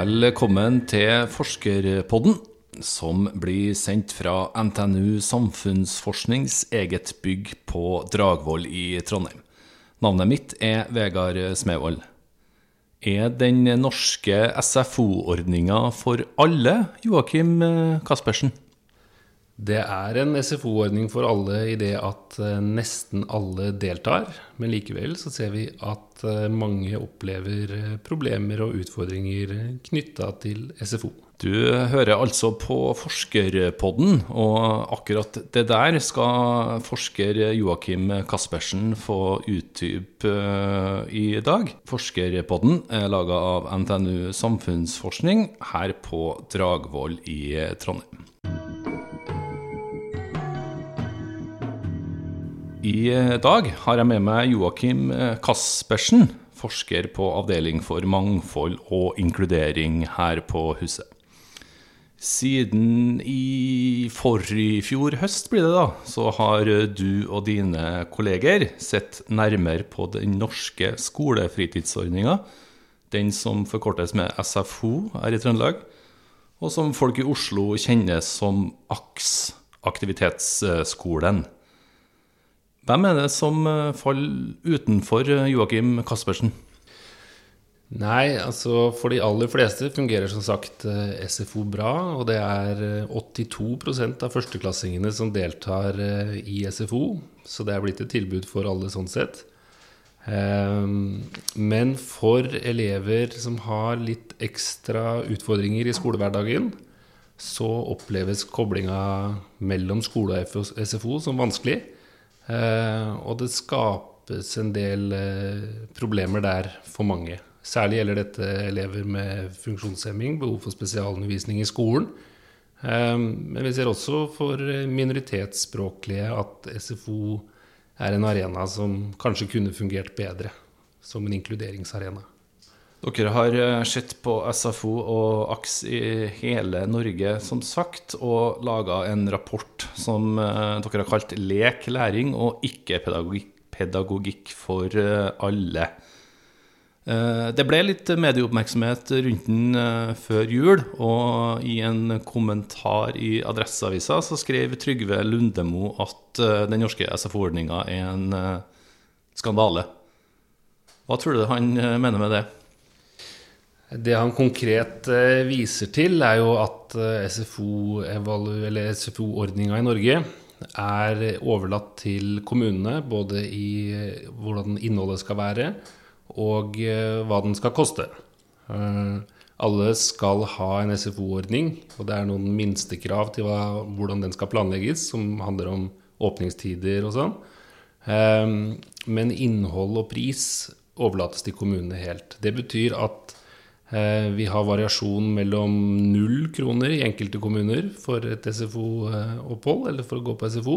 Velkommen til Forskerpodden, som blir sendt fra NTNU Samfunnsforsknings eget bygg på Dragvoll i Trondheim. Navnet mitt er Vegard Smevold. Er den norske SFO-ordninga for alle, Joakim Caspersen? Det er en SFO-ordning for alle i det at eh, nesten alle deltar. Men likevel så ser vi at eh, mange opplever eh, problemer og utfordringer knytta til SFO. Du hører altså på Forskerpodden, og akkurat det der skal forsker Joakim Caspersen få utdype i dag. Forskerpodden er laga av NTNU Samfunnsforskning her på Dragvoll i Trondheim. I dag har jeg med meg Joakim Kaspersen, forsker på Avdeling for mangfold og inkludering her på huset. Siden i forrige høst, blir det da, så har du og dine kolleger sett nærmere på den norske skolefritidsordninga, den som forkortes med SFO her i Trøndelag, og som folk i Oslo kjenner som AKS, aktivitetsskolen. Hvem er det som faller utenfor Joakim Caspersen? Nei, altså for de aller fleste fungerer som sagt SFO bra. Og det er 82% av førsteklassingene som deltar i SFO. Så det er blitt et tilbud for alle sånn sett. Men for elever som har litt ekstra utfordringer i skolehverdagen, så oppleves koblinga mellom skole og SFO som vanskelig. Og det skapes en del problemer der for mange. Særlig gjelder dette elever med funksjonshemming, behov for spesialundervisning i skolen. Men vi ser også for minoritetsspråklige at SFO er en arena som kanskje kunne fungert bedre som en inkluderingsarena. Dere har sett på SFO og AKS i hele Norge, som sagt, og laga en rapport som dere har kalt 'Lek, læring og ikke-pedagogikk for alle'. Det ble litt medieoppmerksomhet rundt den før jul, og i en kommentar i Adresseavisa så skrev Trygve Lundemo at den norske SFO-ordninga er en skandale. Hva tror du han mener med det? Det han konkret viser til, er jo at SFO-ordninga SFO i Norge er overlatt til kommunene, både i hvordan innholdet skal være, og hva den skal koste. Alle skal ha en SFO-ordning, og det er noen minstekrav til hva, hvordan den skal planlegges, som handler om åpningstider og sånn. Men innhold og pris overlates til kommunene helt. Det betyr at vi har variasjon mellom null kroner i enkelte kommuner for et SFO-opphold, eller for å gå på SFO,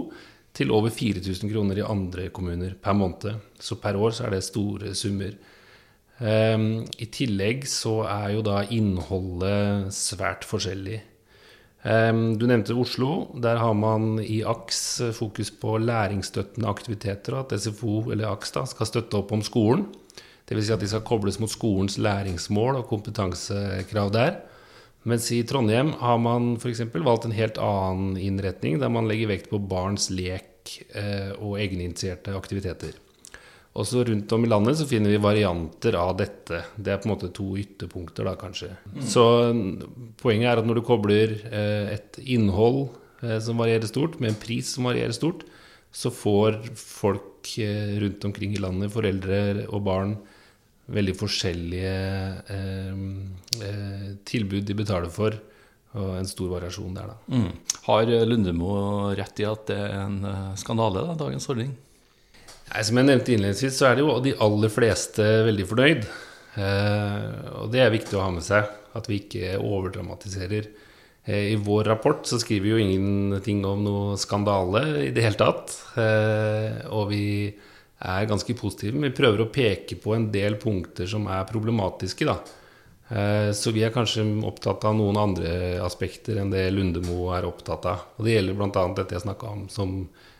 til over 4000 kroner i andre kommuner per måned. Så per år så er det store summer. I tillegg så er jo da innholdet svært forskjellig. Du nevnte Oslo. Der har man i AKS fokus på læringsstøttende aktiviteter, og at SFO, eller AKS, da, skal støtte opp om skolen. Dvs. Si at de skal kobles mot skolens læringsmål og kompetansekrav der. Mens i Trondheim har man f.eks. valgt en helt annen innretning, der man legger vekt på barns lek og egeninitierte aktiviteter. Også rundt om i landet så finner vi varianter av dette. Det er på en måte to ytterpunkter, da kanskje. Så poenget er at når du kobler et innhold som varierer stort, med en pris som varierer stort, så får folk rundt omkring i landet, foreldre og barn, veldig forskjellige eh, tilbud de betaler for, og en stor variasjon der, da. Mm. Har Lundemo rett i at det er en skandale, da, dagens ordning? Nei, Som jeg nevnte innledningsvis, så er det jo de aller fleste veldig fornøyd. Eh, og det er viktig å ha med seg, at vi ikke overdramatiserer. Eh, I vår rapport så skriver vi jo ingenting om noe skandale i det hele tatt. Eh, og vi er ganske positive, men vi prøver å peke på en del punkter som er problematiske, da. Så vi er kanskje opptatt av noen andre aspekter enn det Lundemo er opptatt av. Og det gjelder bl.a. dette jeg snakka om, som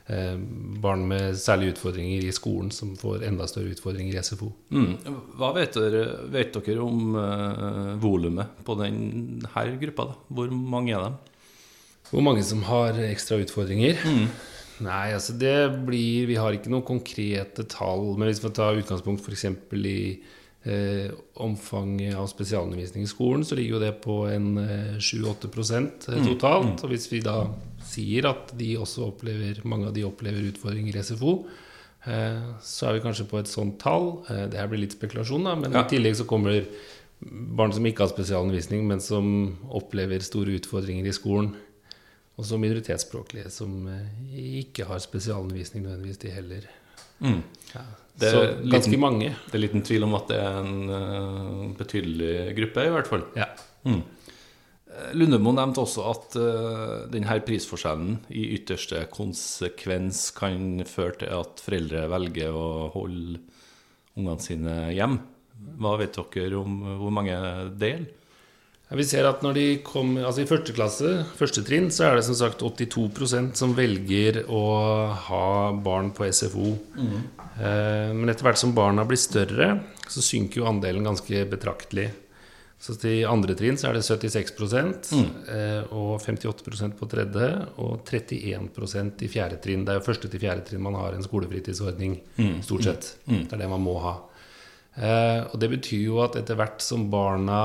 eh, barn med særlige utfordringer i skolen som får enda større utfordringer i SFO. Mm. Hva vet dere, vet dere om uh, volumet på denne gruppa? da? Hvor mange er de? Hvor mange som har ekstra utfordringer? Mm. Nei, altså det blir Vi har ikke noen konkrete tall. Men hvis vi tar utgangspunkt f.eks. i eh, omfanget av spesialundervisning i skolen, så ligger jo det på en eh, 7-8 eh, totalt. Mm. Og hvis vi da sier at de også opplever, mange av de opplever utfordringer i SFO, eh, så er vi kanskje på et sånt tall. Eh, det her blir litt spekulasjon, da, men ja. i tillegg så kommer barn som ikke har spesialundervisning, men som opplever store utfordringer i skolen. Og så minoritetsspråklige som eh, ikke har spesialundervisning nødvendigvis, de heller. Mm. Ja, så ganske liten, mange. Det er liten tvil om at det er en uh, betydelig gruppe, i hvert fall. Ja. Mm. Eh, Lundemo nevnte også at uh, denne prisforskjellen i ytterste konsekvens kan føre til at foreldre velger å holde ungene sine hjem. Hva vet dere om hvor mange det Ja, vi ser at når de kom, altså I første klasse, første trinn, så er det som sagt 82% som velger å ha barn på SFO. Mm. Eh, men etter hvert som barna blir større, så synker jo andelen ganske betraktelig. Så til andre trinn så er det 76 mm. eh, og 58% på tredje og 31% i fjerde trinn. Det er jo første til fjerde trinn man har en skolefritidsordning, mm. stort sett. Mm. Det er det man må ha. Eh, og det betyr jo at etter hvert som barna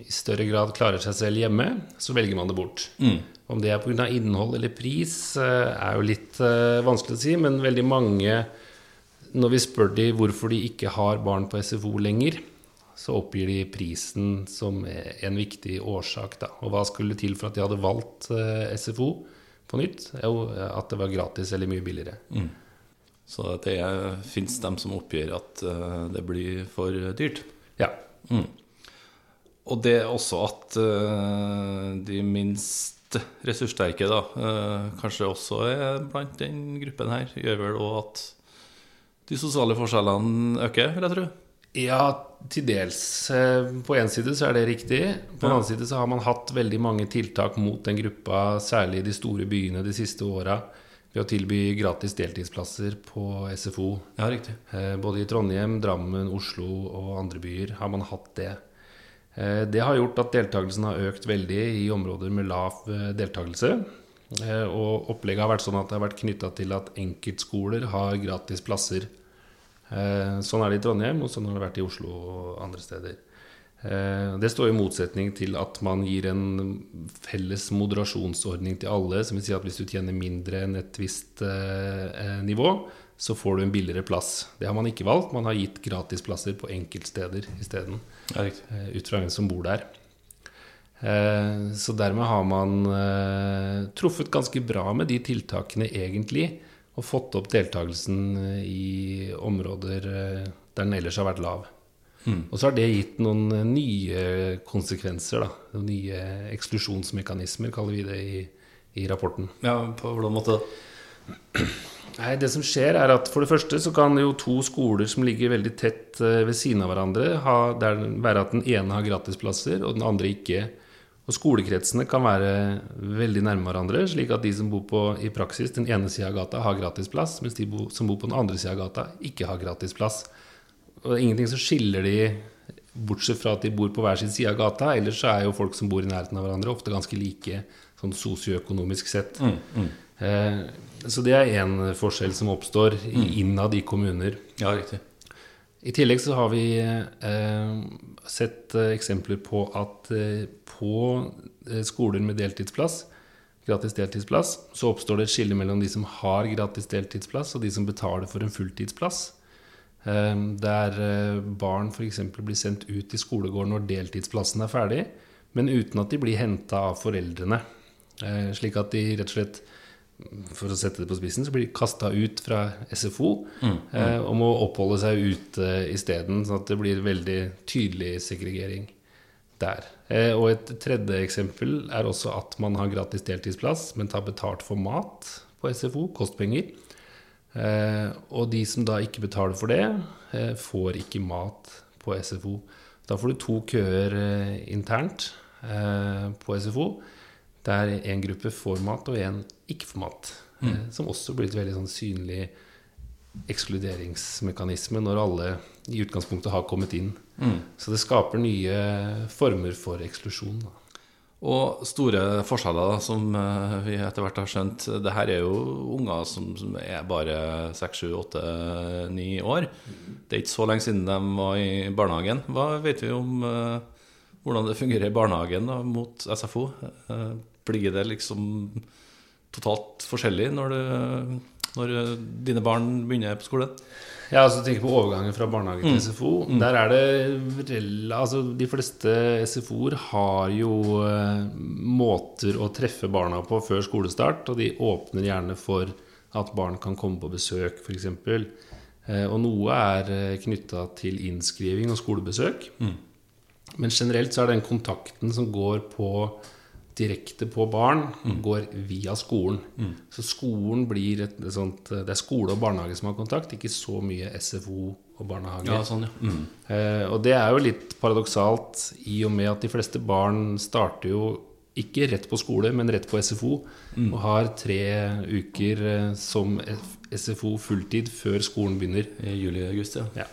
i større grad klarer seg selv hjemme, så velger man det bort. Mm. Om det er pga. innhold eller pris, eh, er jo litt eh, vanskelig å si, men veldig mange, når vi spør de hvorfor de ikke har barn på SFO lenger, så oppgir de prisen som en viktig årsak. Da. Og hva skulle til for at de hadde valgt SFO på nytt? Jo, at det var gratis eller mye billigere. Mm. Så det fins dem som oppgir at uh, det blir for dyrt. Ja. Mm. Og det er også at uh, de minst ressurssterke da, uh, kanskje også er blant den gruppen her, gjør vel òg at de sosiale forskjellene øker, vil jeg tro. Ja, til dels. På én side så er det riktig. På den annen side så har man hatt veldig mange tiltak mot den gruppa, særlig i de store byene de siste åra ved å tilby gratis deltidsplasser på SFO. Ja, riktig. Eh, både i Trondheim, Drammen, Oslo og andre byer har man hatt det. Eh, det har gjort at deltakelsen har økt veldig i områder med lav eh, deltakelse. Og opplegget har vært sånn at det har vært knytta til at enkeltskoler har gratis plasser. Sånn er det i Trondheim, og sånn har det vært i Oslo og andre steder. Eh, det står i motsetning til at man gir en felles moderasjonsordning til alle. Som vil si at hvis du tjener mindre enn et visst eh, eh, nivå, så får du en billigere plass. Det har man ikke valgt. Man har gitt gratisplasser på enkeltsteder isteden. Ja, ut fra hvem som bor der. Så dermed har man truffet ganske bra med de tiltakene, egentlig. Og fått opp deltakelsen i områder der den ellers har vært lav. Mm. Og så har det gitt noen eh, nye konsekvenser. Da. Nye eksklusjonsmekanismer, kaller vi det i, i rapporten. Ja, På hvordan måte? Nei, det som skjer er at For det første så kan jo to skoler som ligger veldig tett eh, ved siden av hverandre, ha, der, være at den ene har gratisplasser, og den andre ikke. Og skolekretsene kan være veldig nærme hverandre, slik at de som bor på i praksis den ene sida av gata, har gratisplass, mens de som bor på den andre sida av gata, ikke har gratisplass. Og det er ingenting som skiller de bortsett fra at de bor på hver sin side av gata. Ellers så er jo folk som bor i nærheten av hverandre, ofte ganske like sånn sosioøkonomisk sett. Mm, mm. Eh, så det er én forskjell som oppstår mm. innad i kommuner. Ja, riktig. I tillegg så har vi eh, sett eh, eksempler på at eh, på eh, skoler med deltidsplass, gratis deltidsplass, så oppstår det et skille mellom de som har gratis deltidsplass, og de som betaler for en fulltidsplass. Ehm, der eh, barn f.eks. blir sendt ut i skolegården når deltidsplassen er ferdig, men uten at de blir henta av foreldrene. Eh, slik at de rett og slett, for å sette det på spissen, så blir de kasta ut fra SFO mm, mm. Eh, og må oppholde seg ute isteden. Sånn at det blir veldig tydelig segregering der. Og et tredje eksempel er også at man har gratis deltidsplass, men tar betalt for mat på SFO, kostpenger. Eh, og de som da ikke betaler for det, eh, får ikke mat på SFO. Da får du to køer eh, internt på SFO, der en gruppe får mat og en ikke får mat. eh, som også blir et veldig sånn synlig ekskluderingsmekanisme når alle i utgangspunktet har kommet inn. Så det skaper nye former for eksklusjon. Da. Og store forskjeller, som eh, vi etter hvert har skjønt. Det her er jo unger som, som er bare 6-7-8-9 år. Det er ikke så lenge siden de var i barnehagen. Hva vet vi om uh, hvordan det fungerer i barnehagen da, mot SFO? Uh, blir det liksom totalt forskjellig når, du, når dine barn begynner på skolen? Ja, altså tenk på overgangen fra barnehage til SFO. Der er det altså De fleste SFO-er har jo eh, måter å treffe barna på før skolestart, og de åpner gjerne for at barn kan komme på besøk, f.eks. Eh, og noe er eh, knytta til innskriving og skolebesøk. Men generelt så er den kontakten som går på direkte på barn, går via skolen. Så skolen blir et, et sånt Det er skole og barnehage som har kontakt, ikke så mye SFO og barnehage. Ja, sånn, ja. Mm. Eh, og det er jo litt paradoksalt i og med at de fleste barn starter jo ikke rett på skole, men rett på SFO. Og har tre uker eh, som SFO fulltid før skolen begynner. I juli-august, ja. Ja.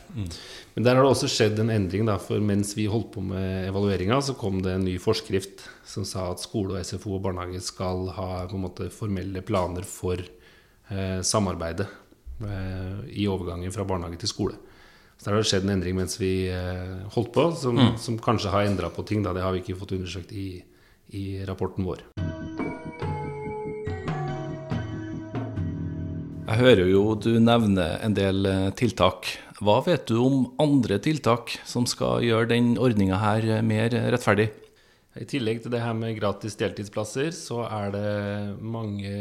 Men der har det også skjedd en endring. Da, for mens vi holdt på med evalueringa, så kom det en ny forskrift som sa at skole og SFO og barnehage skal ha måte formelle planer for eh, samarbeidet eh, i overgangen fra barnehage til skole. Så der har det skjedd en endring mens vi eh, holdt på, som, som kanskje har endra på ting. Da. Det har vi ikke fått undersøkt i, i rapporten vår. Jeg hører jo du nevner en del eh, tiltak. Hva vet du om andre tiltak som skal gjøre den ordninga her eh, mer rettferdig? I tillegg til det her med gratis deltidsplasser, så er det mange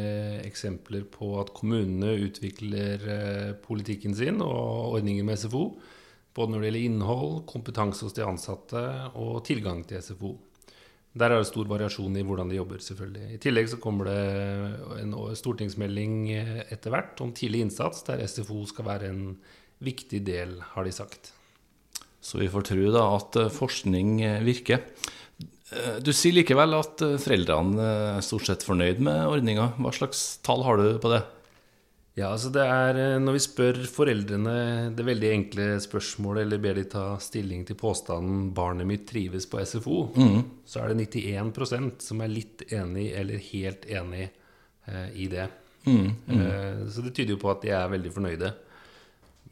eksempler på at kommunene utvikler eh, politikken sin og ordninger med SFO. Både når det gjelder innhold, kompetanse hos de ansatte og tilgang til SFO. Der er det stor variasjon i hvordan de jobber, selvfølgelig. I tillegg så kommer det en stortingsmelding eh, etter hvert om tidlig innsats, der SFO skal være en viktig del, har de sagt. Så vi får tro da at eh, forskning eh, virker. Du sier likevel at foreldrene er stort sett fornøyd med ordninga. Hva slags tall har du på det? Ja, altså det er eh, Når vi spør foreldrene det veldig enkle spørsmålet, eller ber de ta stilling til påstanden 'barnet mitt trives på SFO', så er det 91% som er litt enig eller helt enig eh, i det. Eh, så det tyder jo på at de er veldig fornøyde.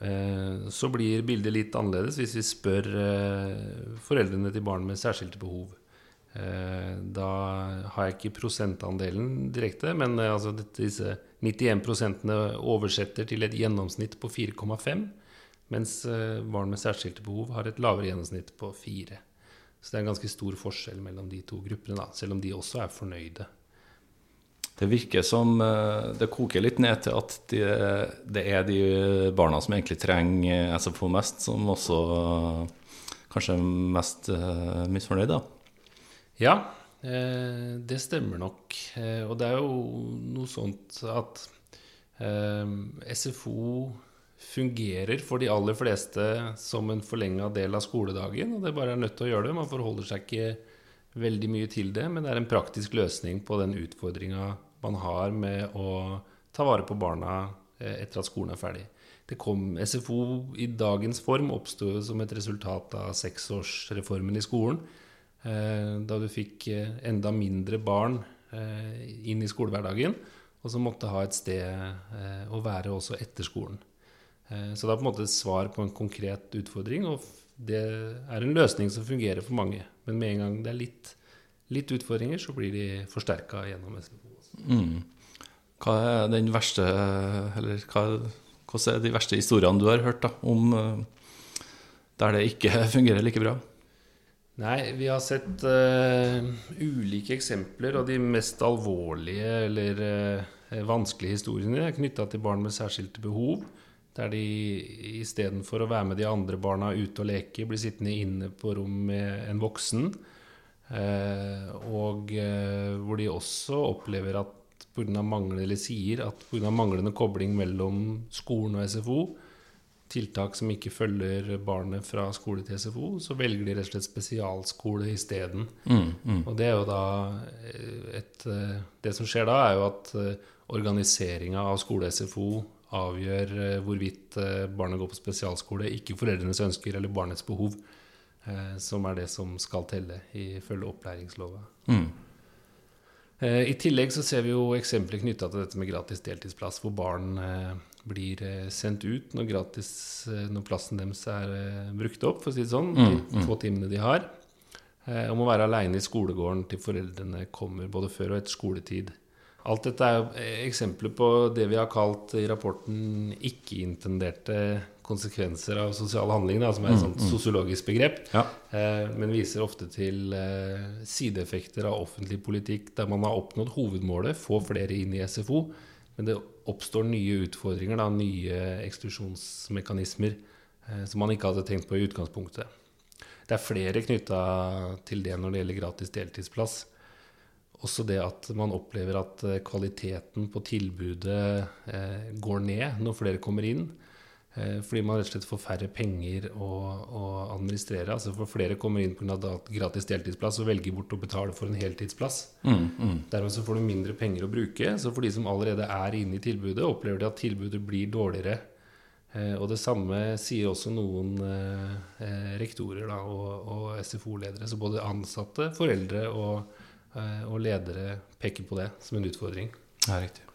Eh, så blir bildet litt annerledes hvis vi spør eh, foreldrene til barn med særskilte behov. Eh, da har jeg ikke prosentandelen direkte, men eh, altså disse 91% oversetter til et gjennomsnitt på 4,5, mens eh, barn med særskilte behov har et lavere gjennomsnitt på 4. Så det er en ganske stor forskjell mellom de to gruppene, da, selv om de også er fornøyde. Det virker som det koker litt ned til at de, det er de barna som egentlig trenger SFO mest, som også kanskje er mest misfornøyde. Ja, eh, det stemmer nok. Eh, og det er jo noe sånt at eh, SFO fungerer for de aller fleste som en forlenga del av skoledagen. Og det bare er nødt til å gjøre det. Man forholder seg ikke veldig mye til det, men det er en praktisk løsning på den utfordringa man har med å ta vare på barna etter at skolen er ferdig. Kom, SFO i dagens form oppsto som et resultat av seksårsreformen i skolen. Eh, da du fikk eh, enda mindre barn eh, inn i skolehverdagen, og som måtte ha et sted å være også etter skolen. Så det er på en måte et svar på en konkret utfordring, og det er en løsning som fungerer for mange. Men med en gang det er litt, litt utfordringer, så blir de forsterka gjennom SFO. Mm. Hva er den verste Eller hva, hvordan er de verste historiene du har hørt da, om der det ikke fungerer like bra? Nei, vi har sett uh, ulike eksempler, og de mest alvorlige eller uh, vanskelige historiene er knytta til barn med særskilte behov. Der de istedenfor å være med de andre barna ute og leke, blir sittende inne på rom med en voksen. Uh, og hvor de også opplever at pga. manglende eller sier at pga. manglende kobling mellom skolen og SFO, tiltak som ikke følger barnet fra skole til SFO, så velger de rett og slett spesialskole isteden. Mm, mm. Og det er jo da eh, et eh, Det som skjer da, er jo at organiseringa av skole-SFO avgjør hvorvidt barnet går på spesialskole, ikke foreldrenes ønsker eller barnets behov, som er det som skal telle ifølge opplæringslova. Mm. I tillegg så ser vi jo eksempler knytta til dette med gratis deltidsplass, hvor barn blir eh, sendt ut når, gratis, eh, når plassen deres er eh, brukt opp, for å si det sånn, Mm, de få timene de har. Om å være aleine i skolegården til foreldrene kommer både før og etter skoletid. Alt dette er eksempler på det vi har kalt i rapporten ikke-intenderte konsekvenser av sosial handling, som er et sånt sosiologisk begrep. Ja. Eh, men viser ofte til sideeffekter av offentlig politikk der man har oppnådd hovedmålet, få flere inn i SFO, men det oppstår nye utfordringer, da, nye eksklusjonsmekanismer eh, som man ikke hadde tenkt på i utgangspunktet. Det er flere knytta til det når det gjelder gratis deltidsplass. Også det at man opplever at eh, kvaliteten på tilbudet eh, går ned når flere kommer inn. Eh, fordi man rett og slett får færre penger å, å administrere. Altså For flere kommer inn pga. gratis deltidsplass og velger bort å betale for en heltidsplass. Mm, mm. Dermed så får du mindre penger å bruke. Så for de som allerede er inne i tilbudet, opplever de at tilbudet blir dårligere. Eh, og det samme sier også noen eh, rektorer da, og, og SFO-ledere. Så både ansatte, foreldre og, og ledere peker på det som en utfordring. Ja, riktig.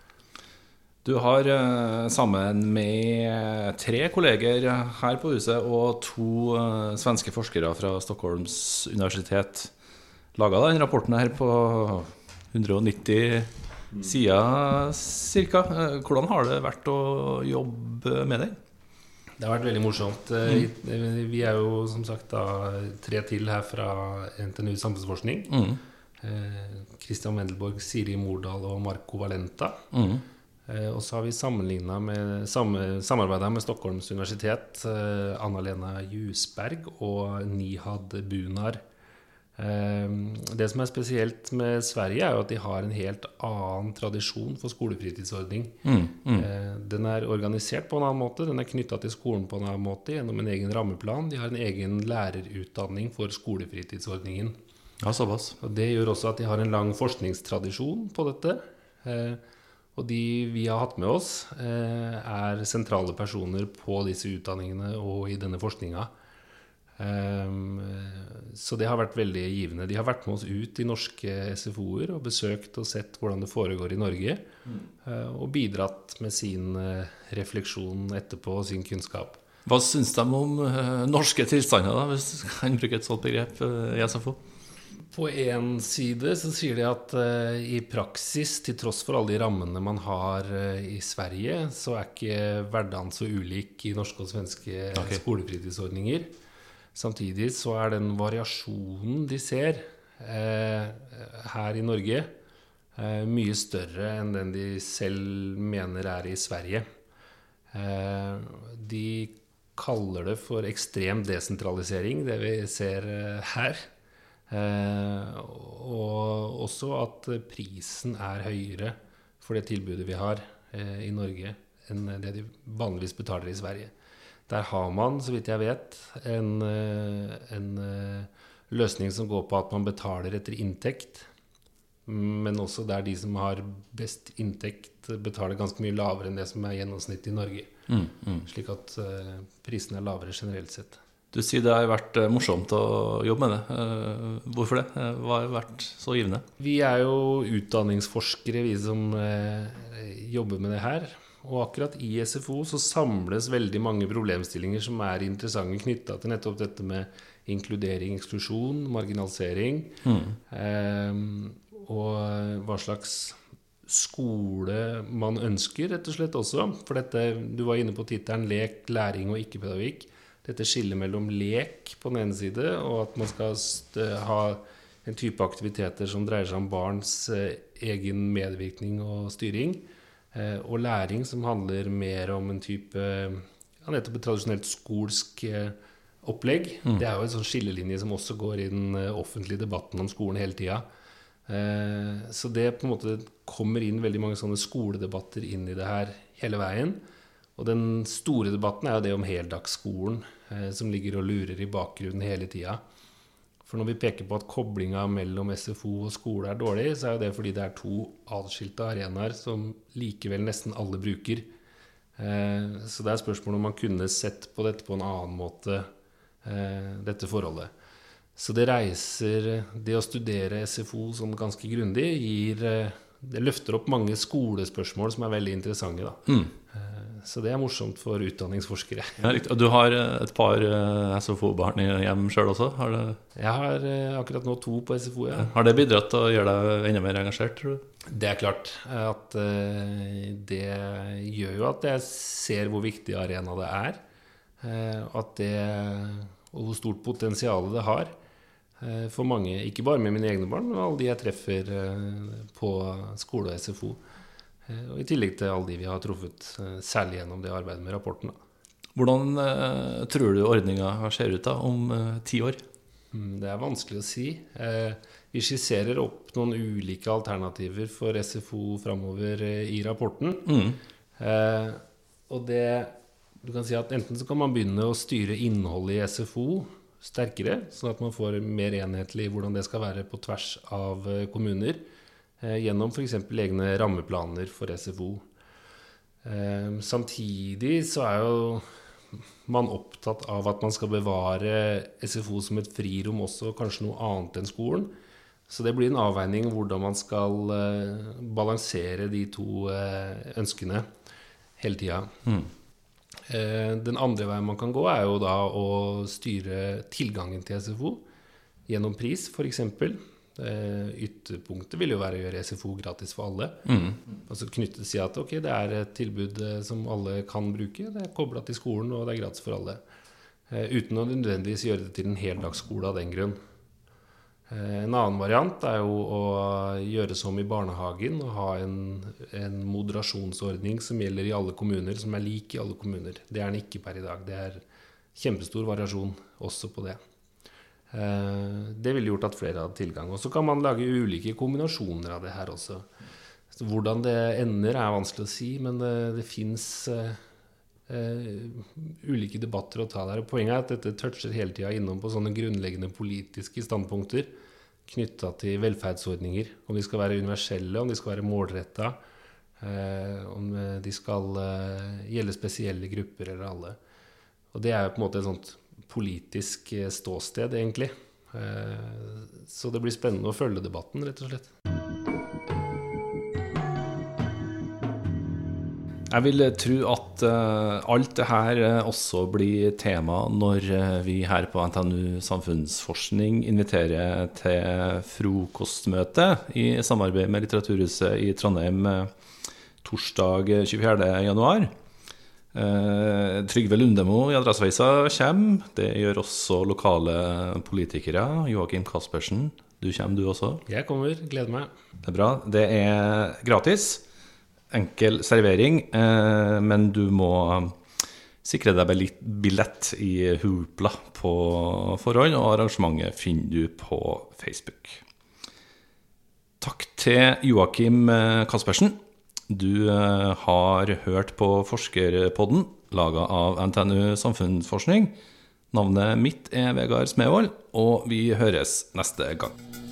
Du har eh, sammen med tre kolleger her på huset og to eh, svenske forskere fra Stockholms universitet laga denne rapporten her på 190 sider ca. Hvordan har det vært å jobbe med den? Det har vært veldig morsomt. Eh, Vi er jo som sagt da tre til her fra NTNU Samfunnsforskning. Mm. Christian Wendelborg, Siri Mordal og Marco Valenta. Mm. Eh, og så har vi med samarbeida med Stockholms universitet, eh, Anna-Lena Jusberg og Nihad Bunar. Eh, det som er spesielt med Sverige, er jo at de har en helt annen tradisjon for skolefritidsordning. Mm. Mm. Den er organisert på en annen måte, den er knytta til skolen på en annen måte gjennom en egen rammeplan. De har en egen lærerutdanning for skolefritidsordningen. Ja, såpass. Og Det gjør også at de har en lang forskningstradisjon på dette. Eh, og de vi har hatt med oss, eh, er sentrale personer på disse utdanningene og i denne forskninga. så det har vært veldig givende. De har vært med oss ut i norske SFO-er og besøkt og sett hvordan det foregår i Norge. eh, og bidratt med sin eh, refleksjon etterpå og sin kunnskap. Hva syns de om eh, norske tilstander, da, hvis du kan bruke et sånt begrep eh, i SFO? På én side så sier de at uh, i praksis, til tross for alle de rammene man har uh, i Sverige, så er ikke hverdagen så ulik i norske og svenske okay. skolefritidsordninger. Samtidig så er den variasjonen de ser uh, her i Norge, mye større enn den de selv mener er i Sverige. De kaller det for ekstrem desentralisering, det vi ser her. Eh, og også at prisen er høyere for det tilbudet vi har eh, i Norge, enn det de vanligvis betaler i Sverige. Der har man, så vidt jeg vet, en, eh, en løsning som går på at man betaler etter inntekt. Men også der de som har best inntekt, betaler ganske mye lavere enn det som er gjennomsnittet i Norge. Mm. Mm. Slik at prisene er lavere generelt sett. Du sier det har vært eh, morsomt å jobbe med det. Eh, Hvorfor det? Eh, Hva har vært så givende? Vi er jo utdanningsforskere, vi som jobber med det her. Og akkurat i SFO så samles veldig mange problemstillinger som er interessante knytta til nettopp dette med inkludering, eksklusjon, marginalisering. Mm. og hva slags skole man ønsker, rett og slett også. For dette, du var inne på tittelen 'lek, læring og ikke-pedagogikk'. Dette skillet mellom lek på den ene side, og at man skal ha en type aktiviteter som dreier seg om barns eh, egen medvirkning og styring. Eh, og læring som handler mer om en type ja, nettopp et tradisjonelt skolsk opplegg. opplegg. Det er jo en sånn skillelinje som også går i den eh, offentlige debatten om skolen hele tida. Eh, så det på en måte kommer inn veldig mange sånne skoledebatter inn i det her hele veien. Og den store debatten er jo det om heldagsskolen, eh, som ligger og lurer i bakgrunnen hele tida. For når vi peker på at koblinga mellom SFO og skole er dårlig, så er jo det fordi det er to atskilte arenaer som likevel nesten alle bruker. Eh, så det er spørsmålet om man kunne sett på dette på en annen måte, eh, dette forholdet. Så det reiser Det å studere SFO sånn ganske grundig gir Det løfter opp mange skolespørsmål som er veldig interessante, da. Mm. Så det er morsomt for utdanningsforskere. Ja. Og du har et par eh, SFO-barn i hjem sjøl også? Har det, Jeg har eh, akkurat nå to på SFO, ja. har det bidratt til å gjøre deg enda mer engasjert, tror du? Det er klart at eh, det gjør jo at jeg ser hvor viktig arena det er. eh, At det, og hvor stort potensial det har eh, for mange. Ikke bare med mine egne barn, men alle de jeg treffer eh, på skole og SFO. Eh, Og i tillegg til alle de vi har truffet, eh, særlig gjennom det arbeidet med rapporten. Hvordan eh, tror du ordninga ser ut da om eh, ti år? Mm, Det er vanskelig å si. Eh, Vi skisserer opp noen ulike alternativer for SFO framover i rapporten. Mm. Og det Du kan si at enten så kan man begynne å styre innholdet i SFO sterkere, sånn at man får mer enhetlig hvordan det skal være på tvers av kommuner, gjennom f.eks. egne rammeplaner for SFO. Eh, samtidig så er jo man opptatt av at man skal bevare SFO som et frirom også, kanskje noe annet enn skolen. Så det blir en avveining hvordan man skal eh, balansere de to eh, ønskene hele tida. Mm. den andre veien man kan gå, er jo da å styre tilgangen til SFO gjennom pris, f.eks. Eh, ytterpunktet vil jo være å gjøre SFO gratis for alle. Altså knytte si at ok, det er et tilbud eh, som alle kan bruke. Det er kobla til skolen, og det er gratis for alle. Eh, uten å nødvendigvis gjøre det til en heldagsskole av den grunn. En annen variant er jo å gjøre som i barnehagen og ha en, en moderasjonsordning som gjelder i alle kommuner, som er lik i alle kommuner. Det er den ikke per i dag. Det er kjempestor variasjon også på det. Eh, Det ville gjort at flere hadde tilgang. Og så kan man lage ulike kombinasjoner av det her også. Så hvordan det ender, er vanskelig å si, men det, det fins ulike debatter å ta der. Poenget er at dette toucher hele tida innom på sånne grunnleggende politiske standpunkter knytta til velferdsordninger. Om de skal være universelle, om de skal være målretta, uh, om eh, de skal eh, gjelde spesielle grupper eller alle. Og det er jo på en måte et sånt politisk eh, ståsted, egentlig. Eh, Så det blir spennende å følge debatten, rett og slett. Jeg vil tro at eh, alt det her eh, også blir tema når eh, vi her på NTNU Samfunnsforskning inviterer til frokostmøte i samarbeid med Litteraturhuset i Trondheim eh, torsdag 24. Eh, Trygve Lundemo i Adresseavisa kommer. Det gjør også lokale politikere. Joakim Caspersen, du kommer du også? Jeg kommer, gleder meg. Det er bra. Det er gratis. Enkel servering, eh, men du må sikre deg billett i Hoopla på forhånd, og arrangementet finner du på Facebook. Takk til Joakim eh, Caspersen. Du eh, har hørt på Forskerpodden, laga av NTNU Samfunnsforskning. Navnet mitt er Vegard Smevold, og vi høres neste gang.